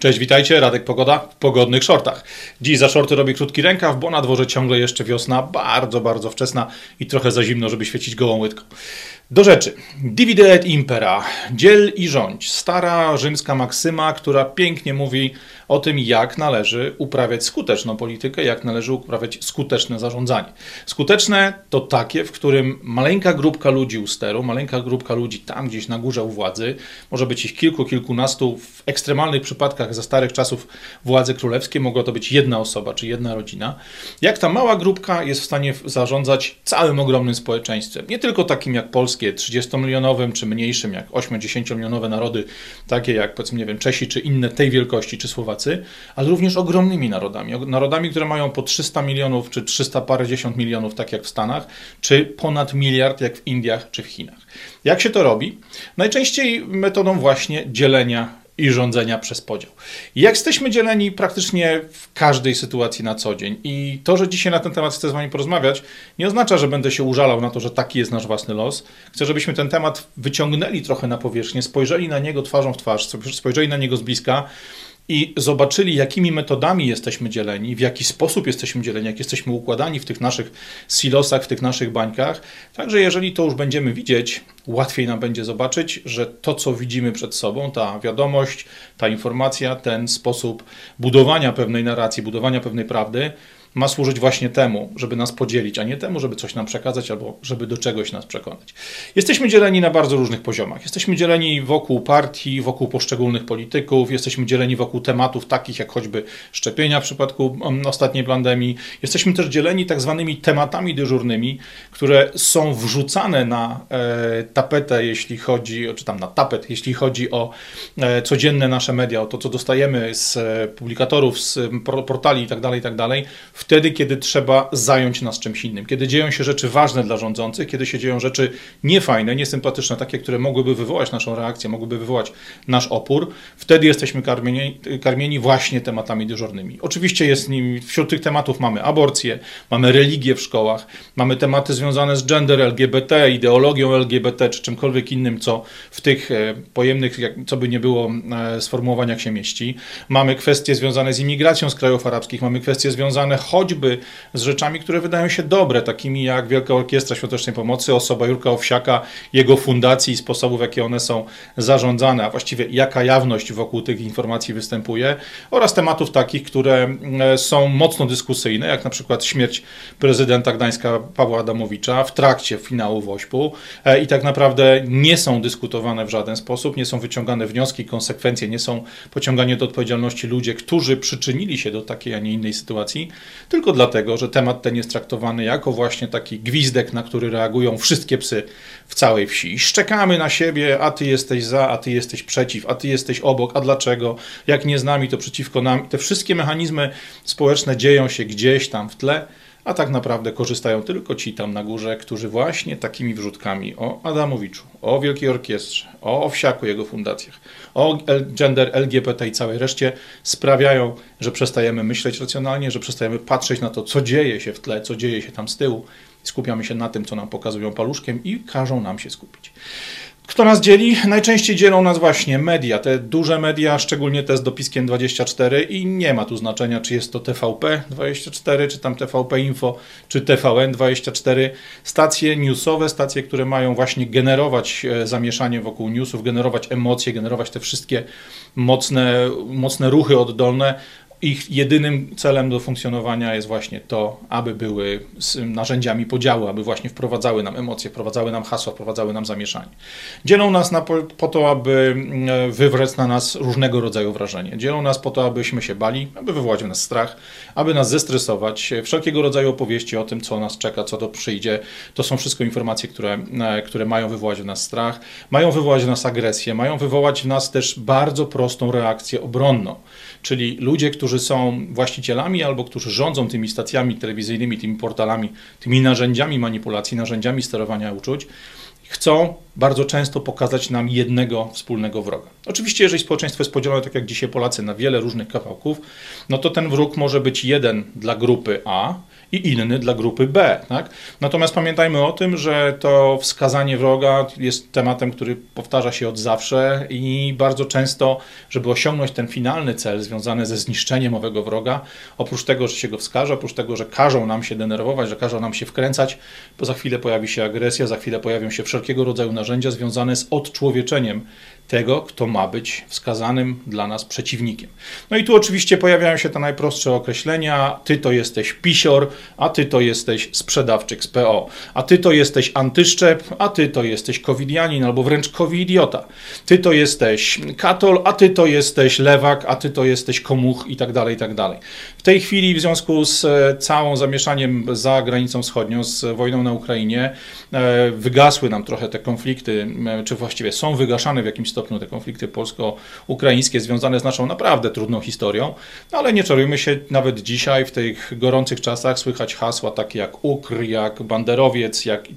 Cześć, witajcie, Radek Pogoda w pogodnych shortach. Dziś za shorty robię krótki rękaw, bo na dworze ciągle jeszcze wiosna, bardzo, bardzo wczesna i trochę za zimno, żeby świecić gołą łydką. Do rzeczy. Divide et impera. Dziel i rządź. Stara rzymska maksyma, która pięknie mówi o tym, jak należy uprawiać skuteczną politykę, jak należy uprawiać skuteczne zarządzanie. Skuteczne to takie, w którym maleńka grupka ludzi u steru, maleńka grupka ludzi tam gdzieś na górze u władzy, może być ich kilku, kilkunastu, w ekstremalnych przypadkach za starych czasów władzy królewskiej mogła to być jedna osoba czy jedna rodzina. Jak ta mała grupka jest w stanie zarządzać całym ogromnym społeczeństwem. Nie tylko takim jak polskie, 30-milionowym, czy mniejszym, jak 8-10-milionowe narody, takie jak powiedzmy, nie wiem, Czesi, czy inne tej wielkości, czy Słowacy ale również ogromnymi narodami. Narodami, które mają po 300 milionów czy 300 parędziesiąt milionów, tak jak w Stanach, czy ponad miliard, jak w Indiach czy w Chinach. Jak się to robi? Najczęściej metodą właśnie dzielenia i rządzenia przez podział. Jak jesteśmy dzieleni praktycznie w każdej sytuacji na co dzień. I to, że dzisiaj na ten temat chcę z Wami porozmawiać, nie oznacza, że będę się użalał na to, że taki jest nasz własny los. Chcę, żebyśmy ten temat wyciągnęli trochę na powierzchnię, spojrzeli na niego twarzą w twarz, spojrzeli na niego z bliska i zobaczyli, jakimi metodami jesteśmy dzieleni, w jaki sposób jesteśmy dzieleni, jak jesteśmy układani w tych naszych silosach, w tych naszych bańkach. Także jeżeli to już będziemy widzieć, łatwiej nam będzie zobaczyć, że to, co widzimy przed sobą, ta wiadomość, ta informacja, ten sposób budowania pewnej narracji, budowania pewnej prawdy, ma służyć właśnie temu, żeby nas podzielić, a nie temu, żeby coś nam przekazać albo żeby do czegoś nas przekonać. Jesteśmy dzieleni na bardzo różnych poziomach. Jesteśmy dzieleni wokół partii, wokół poszczególnych polityków, jesteśmy dzieleni wokół tematów takich jak choćby szczepienia w przypadku mm, ostatniej pandemii. Jesteśmy też dzieleni tak zwanymi tematami dyżurnymi, które są wrzucane na e, tapetę, jeśli chodzi, czy tam na tapet, jeśli chodzi o e, codzienne nasze media, o to, co dostajemy z e, publikatorów, z portali itd., tak itd., tak wtedy, kiedy trzeba zająć nas czymś innym, kiedy dzieją się rzeczy ważne dla rządzących, kiedy się dzieją rzeczy niefajne, niesympatyczne, takie, które mogłyby wywołać naszą reakcję, mogłyby wywołać nasz opór, wtedy jesteśmy karmieni, karmieni właśnie tematami dyżurnymi. Oczywiście jest nim, wśród tych tematów mamy aborcję, mamy religię w szkołach, mamy tematy związane z gender LGBT, ideologią LGBT, czy czymkolwiek innym, co w tych e, pojemnych, co by nie było e, sformułowaniach się mieści. Mamy kwestie związane z imigracją z krajów arabskich, mamy kwestie związane choćby z rzeczami, które wydają się dobre, takimi jak Wielka Orkiestra Świątecznej Pomocy, osoba Jurka Owsiaka, jego fundacji i sposobów, w jaki one są zarządzane, a właściwie jaka jawność wokół tych informacji występuje, oraz tematów takich, które e, są mocno dyskusyjne, jak na przykład śmierć prezydenta Gdańska Pawła Adamowicza w trakcie finału Wośpu e, i tak naprawdę nie są dyskutowane w żaden sposób, nie są wyciągane wnioski, konsekwencje, nie są pociągane do odpowiedzialności ludzie, którzy przyczynili się do takiej, a nie innej sytuacji, tylko dlatego, że temat ten jest traktowany jako właśnie taki gwizdek, na który reagują wszystkie psy w całej wsi. Szczekamy na siebie, a ty jesteś za, a ty jesteś przeciw, a ty jesteś obok, a dlaczego? Jak nie z nami, to przeciwko nam. Te wszystkie mechanizmy społeczne dzieją się gdzieś tam w tle a tak naprawdę korzystają tylko ci tam na górze, którzy właśnie takimi wrzutkami o Adamowiczu, o Wielkiej Orkiestrze, o Owsiaku, jego fundacjach, o gender LGBT i całej reszcie sprawiają, że przestajemy myśleć racjonalnie, że przestajemy patrzeć na to, co dzieje się w tle, co dzieje się tam z tyłu. Skupiamy się na tym, co nam pokazują paluszkiem i każą nam się skupić. Kto nas dzieli? Najczęściej dzielą nas właśnie media, te duże media, szczególnie te z dopiskiem 24 i nie ma tu znaczenia, czy jest to TVP24, czy tam TVP Info, czy TVN24. Stacje newsowe, stacje, które mają właśnie generować e, zamieszanie wokół newsów, generować emocje, generować te wszystkie mocne, mocne ruchy oddolne, ich jedynym celem do funkcjonowania jest właśnie to, aby były narzędziami podziału, aby właśnie wprowadzały nam emocje, wprowadzały nam hasła, wprowadzały nam zamieszanie. Dzielą nas na, po to, aby mm, wywrzeć na nas różnego rodzaju wrażenie. Dzielą nas po to, abyśmy się bali, aby wywołać w nas strach, aby nas zestresować. Wszelkiego rodzaju opowieści o tym, co nas czeka, co to przyjdzie, to są wszystko informacje, które, e, które mają wywołać w nas strach, mają wywołać w nas agresję, mają wywołać w nas też bardzo prostą reakcję obronną. Czyli ludzie, którzy są właścicielami albo którzy rządzą tymi stacjami telewizyjnymi, tymi portalami, tymi narzędziami manipulacji, narzędziami sterowania uczuć, chcą bardzo często pokazać nam jednego wspólnego wroga. Oczywiście, jeżeli społeczeństwo jest podzielone, tak jak dzisiaj Polacy, na wiele różnych kawałków, no to ten wróg może być jeden dla grupy A, i inny dla grupy B. Tak? Natomiast pamiętajmy o tym, że to wskazanie wroga jest tematem, który powtarza się od zawsze i bardzo często, żeby osiągnąć ten finalny cel związany ze zniszczeniem owego wroga, oprócz tego, że się go wskaże, oprócz tego, że każą nam się denerwować, że każą nam się wkręcać, bo za chwilę pojawi się agresja, za chwilę pojawią się wszelkiego rodzaju narzędzia związane z odczłowieczeniem tego, kto ma być wskazanym dla nas przeciwnikiem. No i tu oczywiście pojawiają się te najprostsze określenia. Ty to jesteś pisior, a ty to jesteś sprzedawczyk z PO, a ty to jesteś antyszczep, a ty to jesteś covidianin albo wręcz covidiota. Ty to jesteś katol, a ty to jesteś lewak, a ty to jesteś komuch i tak dalej, i tak dalej. W tej chwili w związku z e, całą zamieszaniem za granicą wschodnią, z wojną na Ukrainie, e, wygasły nam trochę te konflikty, e, czy właściwie są wygaszane w jakimś stopniu stopniu te konflikty polsko-ukraińskie związane z naszą naprawdę trudną historią, no ale nie czarujmy się, nawet dzisiaj w tych gorących czasach słychać hasła takie jak Ukr, jak Banderowiec, jak e,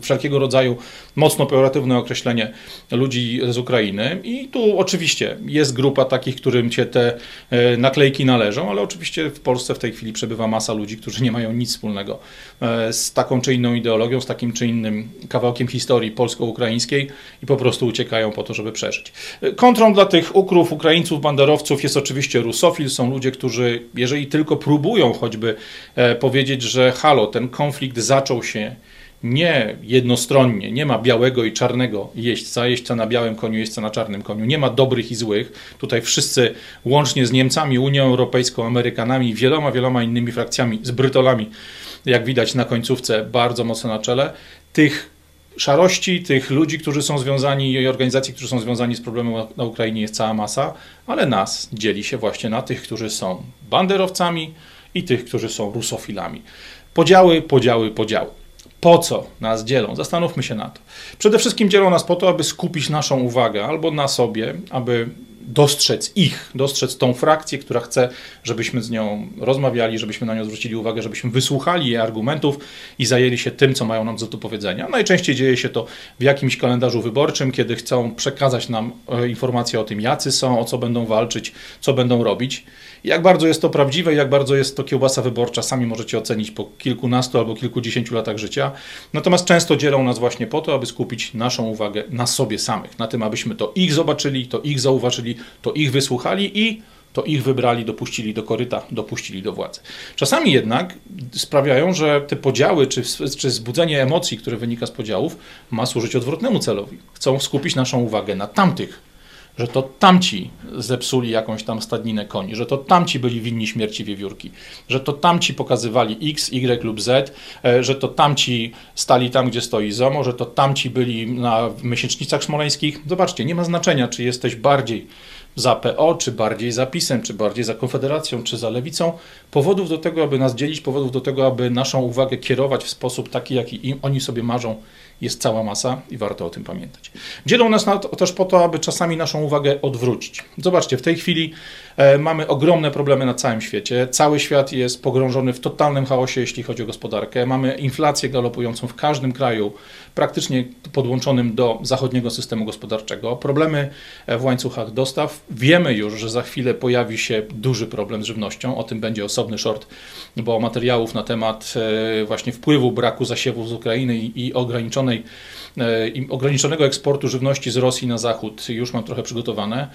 wszelkiego rodzaju mocno pejoratywne określenie ludzi z Ukrainy. I tu oczywiście jest grupa takich, którym się te e, naklejki należą, ale oczywiście w Polsce w tej chwili przebywa masa ludzi, którzy nie mają nic wspólnego e, z taką czy inną ideologią, z takim czy innym kawałkiem historii polsko-ukraińskiej i po prostu uciekają po to, żeby przeżyć. Kontrą dla tych ukrów, Ukraińców, banderowców jest oczywiście rusofil. Są ludzie, którzy, jeżeli tylko próbują choćby e, powiedzieć, że halo, ten konflikt zaczął się nie jednostronnie, nie ma białego i czarnego jeźdźca, jeźdźca na białym koniu, jeźdźca na czarnym koniu, nie ma dobrych i złych. Tutaj wszyscy, łącznie z Niemcami, Unią Europejską, Amerykanami, wieloma, wieloma innymi frakcjami, z Brytolami, jak widać na końcówce, bardzo mocno na czele, tych szarości, tych ludzi, którzy są związani i organizacji, którzy są związani z problemem na Ukrainie jest cała masa, ale nas dzieli się właśnie na tych, którzy są banderowcami i tych, którzy są rusofilami. Podziały, podziały, podziały. Po co nas dzielą? Zastanówmy się na to. Przede wszystkim dzielą nas po to, aby skupić naszą uwagę albo na sobie, aby dostrzec ich, dostrzec tą frakcję, która chce, żebyśmy z nią rozmawiali, żebyśmy na nią zwrócili uwagę, żebyśmy wysłuchali jej argumentów i zajęli się tym, co mają nam do powiedzenia. Najczęściej dzieje się to w jakimś kalendarzu wyborczym, kiedy chcą przekazać nam e, informacje o tym, jacy są, o co będą walczyć, co będą robić. Jak bardzo jest to prawdziwe, jak bardzo jest to kiełbasa wyborcza, sami możecie ocenić po kilkunastu albo kilkudziesięciu latach życia. Natomiast często dzielą nas właśnie po to, aby skupić naszą uwagę na sobie samych, na tym, abyśmy to ich zobaczyli, to ich zauważyli, to ich wysłuchali i to ich wybrali, dopuścili do koryta, dopuścili do władzy. Czasami jednak sprawiają, że te podziały, czy, czy zbudzenie emocji, które wynika z podziałów, ma służyć odwrotnemu celowi. Chcą skupić naszą uwagę na tamtych, że to tamci zepsuli jakąś tam stadninę koni, że to tamci byli winni śmierci wiewiórki, że to tamci pokazywali X, Y lub Z, e, że to tamci stali tam, gdzie stoi ZOMO, że to tamci byli na miesięcznicach smoleńskich. Zobaczcie, nie ma znaczenia, czy jesteś bardziej za PO, czy bardziej za PiSem, czy bardziej za Konfederacją, czy za Lewicą. Powodów do tego, aby nas dzielić, powodów do tego, aby naszą uwagę kierować w sposób taki, jaki im, oni sobie marzą, jest cała masa i warto o tym pamiętać. Dzielą nas na to, też po to, aby czasami naszą uwagę odwrócić. Zobaczcie, w tej chwili e, mamy ogromne problemy na całym świecie. Cały świat jest pogrążony w totalnym chaosie, jeśli chodzi o gospodarkę. Mamy inflację galopującą w każdym kraju, praktycznie podłączonym do zachodniego systemu gospodarczego. Problemy e, w łańcuchach dostaw. Wiemy już, że za chwilę pojawi się duży problem z żywnością. O tym będzie osobny short, bo materiałów na temat e, właśnie wpływu braku zasiewów z Ukrainy i, i ograniczonej ograniczonej, ograniczonego eksportu żywności z Rosji na zachód już mam trochę przygotowane.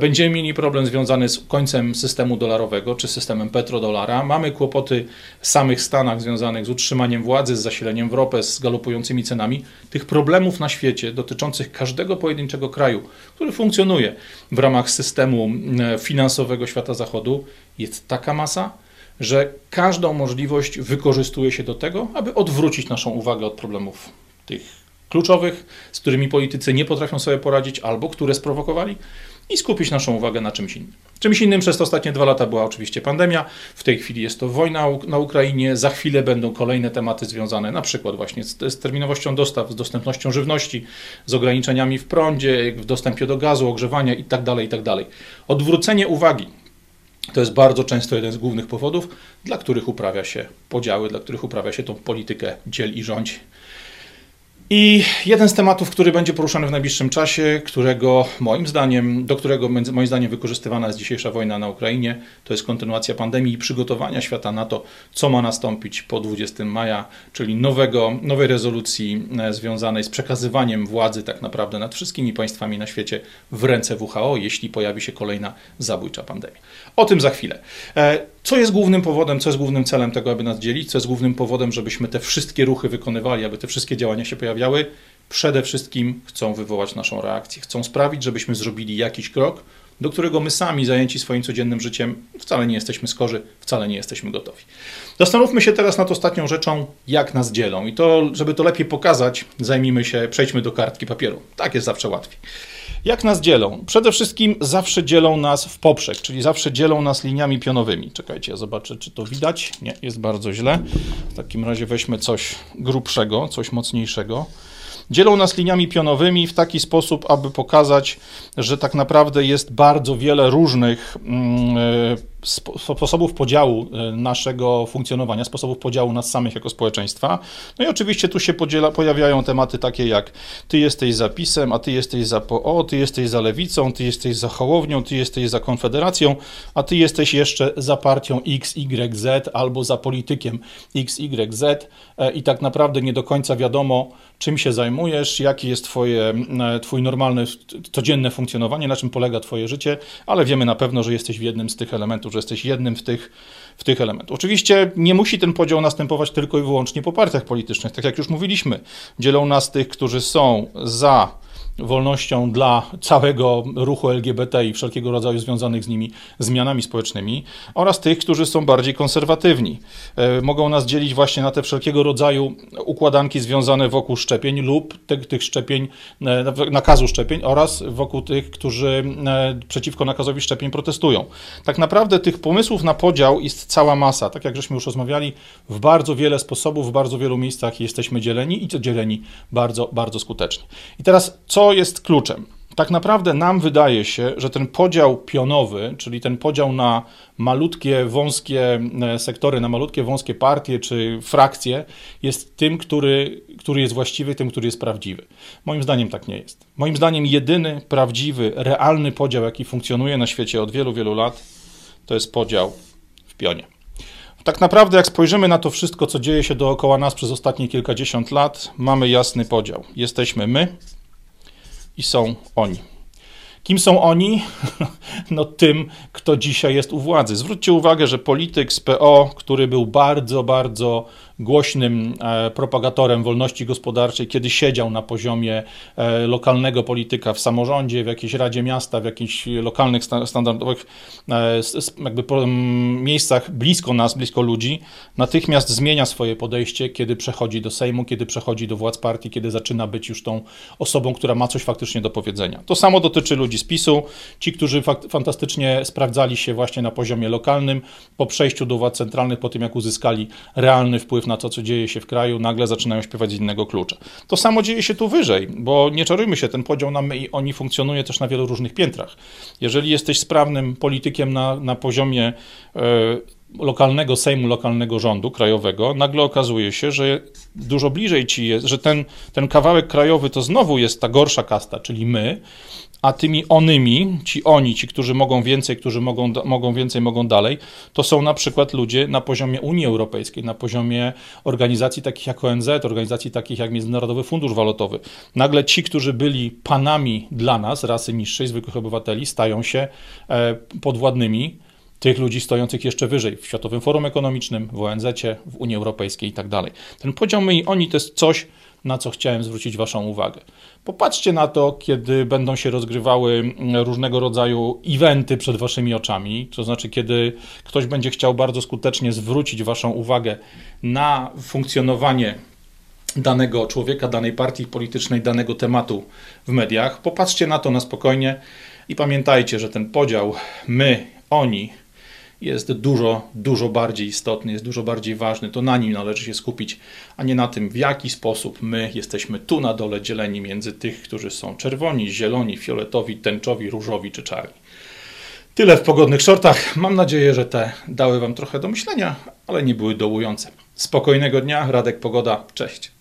Będziemy mieli problem związany z końcem systemu dolarowego czy systemem petrodolara. Mamy kłopoty w samych Stanach związanych z utrzymaniem władzy, z zasileniem w ropę, z galopującymi cenami. Tych problemów na świecie dotyczących każdego pojedynczego kraju, który funkcjonuje w ramach systemu e, finansowego świata zachodu, jest taka masa, że każdą możliwość wykorzystuje się do tego, aby odwrócić naszą uwagę od problemów tych kluczowych, z którymi politycy nie potrafią sobie poradzić albo które sprowokowali i skupić naszą uwagę na czymś innym. Czymś innym przez ostatnie dwa lata była oczywiście pandemia, w tej chwili jest to wojna na Ukrainie, za chwilę będą kolejne tematy związane na przykład właśnie z, z terminowością dostaw, z dostępnością żywności, z ograniczeniami w prądzie, w dostępie do gazu, ogrzewania itd. Tak itd. Tak Odwrócenie uwagi to jest bardzo często jeden z głównych powodów, dla których uprawia się podziały, dla których uprawia się tą politykę dziel i rządź I jeden z tematów, który będzie poruszany w najbliższym czasie, którego moim zdaniem, do którego moim zdaniem wykorzystywana jest dzisiejsza wojna na Ukrainie, to jest kontynuacja pandemii i przygotowania świata na to, co ma nastąpić po 20 maja, czyli nowego, nowej rezolucji e, związanej z przekazywaniem władzy tak naprawdę nad wszystkimi państwami na świecie w ręce WHO, jeśli pojawi się kolejna zabójcza pandemia. O tym za chwilę. Co jest głównym powodem, co jest głównym celem tego, aby nas dzielić, co jest głównym powodem, żebyśmy te wszystkie ruchy wykonywali, aby te wszystkie działania się pojawiały? Przede wszystkim chcą wywołać naszą reakcję, chcą sprawić, żebyśmy zrobili jakiś krok, do którego my sami, zajęci swoim codziennym życiem, wcale nie jesteśmy skorzy, wcale nie jesteśmy gotowi. Zastanówmy się teraz nad ostatnią rzeczą, jak nas dzielą. I to, żeby to lepiej pokazać, zajmijmy się, przejdźmy do kartki papieru. Tak jest zawsze łatwiej. Jak nas dzielą? Przede wszystkim zawsze dzielą nas w poprzek, czyli zawsze dzielą nas liniami pionowymi. Czekajcie, ja zobaczę, czy to widać. Nie, jest bardzo źle. W takim razie weźmy coś grubszego, coś mocniejszego. Dzielą nas liniami pionowymi w taki sposób, aby pokazać, że tak naprawdę jest bardzo wiele różnych e, sposobów podziału e, naszego funkcjonowania, sposobów podziału nas samych jako społeczeństwa. No i oczywiście tu się podziela, pojawiają tematy takie jak ty jesteś za PiSem, a ty jesteś za PO, ty jesteś za lewicą, ty jesteś za Hołownią, ty jesteś za Konfederacją, a ty jesteś jeszcze za partią XYZ albo za politykiem XYZ e, i tak naprawdę nie do końca wiadomo, czym się zajmujesz, jaki jest twoje, e, twój normalne, codzienne funkcjonowanie, na czym polega twoje życie, ale wiemy na pewno, że jesteś w jednym z tych elementów, że jesteś jednym w tych, w tych elementów. Oczywiście nie musi ten podział następować tylko i wyłącznie po partiach politycznych. Tak jak już mówiliśmy, dzielą nas tych, którzy są za wolnością dla całego ruchu LGBT i wszelkiego rodzaju związanych z nimi zmianami społecznymi oraz tych, którzy są bardziej konserwatywni. E, mogą nas dzielić właśnie na te wszelkiego rodzaju układanki związane wokół szczepień lub tych, tych szczepień, e, nakazu szczepień oraz wokół tych, którzy e, przeciwko nakazowi szczepień protestują. Tak naprawdę tych pomysłów na podział jest cała masa. Tak jak żeśmy już rozmawiali, w bardzo wiele sposobów, w bardzo wielu miejscach jesteśmy dzieleni i to dzieleni bardzo, bardzo skutecznie. I teraz co jest kluczem? Tak naprawdę nam wydaje się, że ten podział pionowy, czyli ten podział na malutkie, wąskie e, sektory, na malutkie, wąskie partie czy frakcje, jest tym, który, który jest właściwy, tym, który jest prawdziwy. Moim zdaniem tak nie jest. Moim zdaniem jedyny prawdziwy, realny podział, jaki funkcjonuje na świecie od wielu, wielu lat, to jest podział w pionie. Tak naprawdę, jak spojrzymy na to wszystko, co dzieje się dookoła nas przez ostatnie kilkadziesiąt lat, mamy jasny podział. Jesteśmy my, i są oni. Kim są oni? No tym, kto dzisiaj jest u władzy. Zwróćcie uwagę, że polityk z PO, który był bardzo, bardzo głośnym e, propagatorem wolności gospodarczej, kiedy siedział na poziomie e, lokalnego polityka w samorządzie, w jakiejś radzie miasta, w jakichś lokalnych, standardowych e, jakby miejscach blisko nas, blisko ludzi, natychmiast zmienia swoje podejście, kiedy przechodzi do Sejmu, kiedy przechodzi do władz partii, kiedy zaczyna być już tą osobą, która ma coś faktycznie do powiedzenia. To samo dotyczy ludzi z PiSu, ci, którzy fantastycznie sprawdzali się właśnie na poziomie lokalnym, po przejściu do władz centralnych, po tym jak uzyskali realny wpływ na to, co dzieje się w kraju, nagle zaczynają śpiewać z innego klucza. To samo dzieje się tu wyżej, bo nie czarujmy się, ten podział na my i oni funkcjonuje też na wielu różnych piętrach. Jeżeli jesteś sprawnym politykiem na, na poziomie e, lokalnego Sejmu, lokalnego rządu krajowego, nagle okazuje się, że dużo bliżej ci jest, że ten, ten kawałek krajowy to znowu jest ta gorsza kasta, czyli my, a tymi onymi, ci oni, ci, którzy mogą więcej, którzy mogą, mogą więcej, mogą dalej, to są na przykład ludzie na poziomie Unii Europejskiej, na poziomie organizacji takich jak ONZ, organizacji takich jak Międzynarodowy Fundusz Walutowy. Nagle ci, którzy byli panami dla nas, rasy niższej, zwykłych obywateli, stają się e, podwładnymi tych ludzi stojących jeszcze wyżej w Światowym Forum Ekonomicznym, w ONZ, w Unii Europejskiej i tak. Ten podział my i oni to jest coś, na co chciałem zwrócić Waszą uwagę. Popatrzcie na to, kiedy będą się rozgrywały różnego rodzaju eventy przed Waszymi oczami, to znaczy, kiedy ktoś będzie chciał bardzo skutecznie zwrócić Waszą uwagę na funkcjonowanie danego człowieka, danej partii politycznej, danego tematu w mediach. Popatrzcie na to na spokojnie i pamiętajcie, że ten podział my, oni jest dużo, dużo bardziej istotny, jest dużo bardziej ważny. To na nim należy się skupić, a nie na tym, w jaki sposób my jesteśmy tu na dole dzieleni między tych, którzy są czerwoni, zieloni, fioletowi, tęczowi, różowi czy czarni. Tyle w pogodnych shortach. Mam nadzieję, że te dały Wam trochę do myślenia, ale nie były dołujące. Spokojnego dnia, Radek Pogoda, cześć.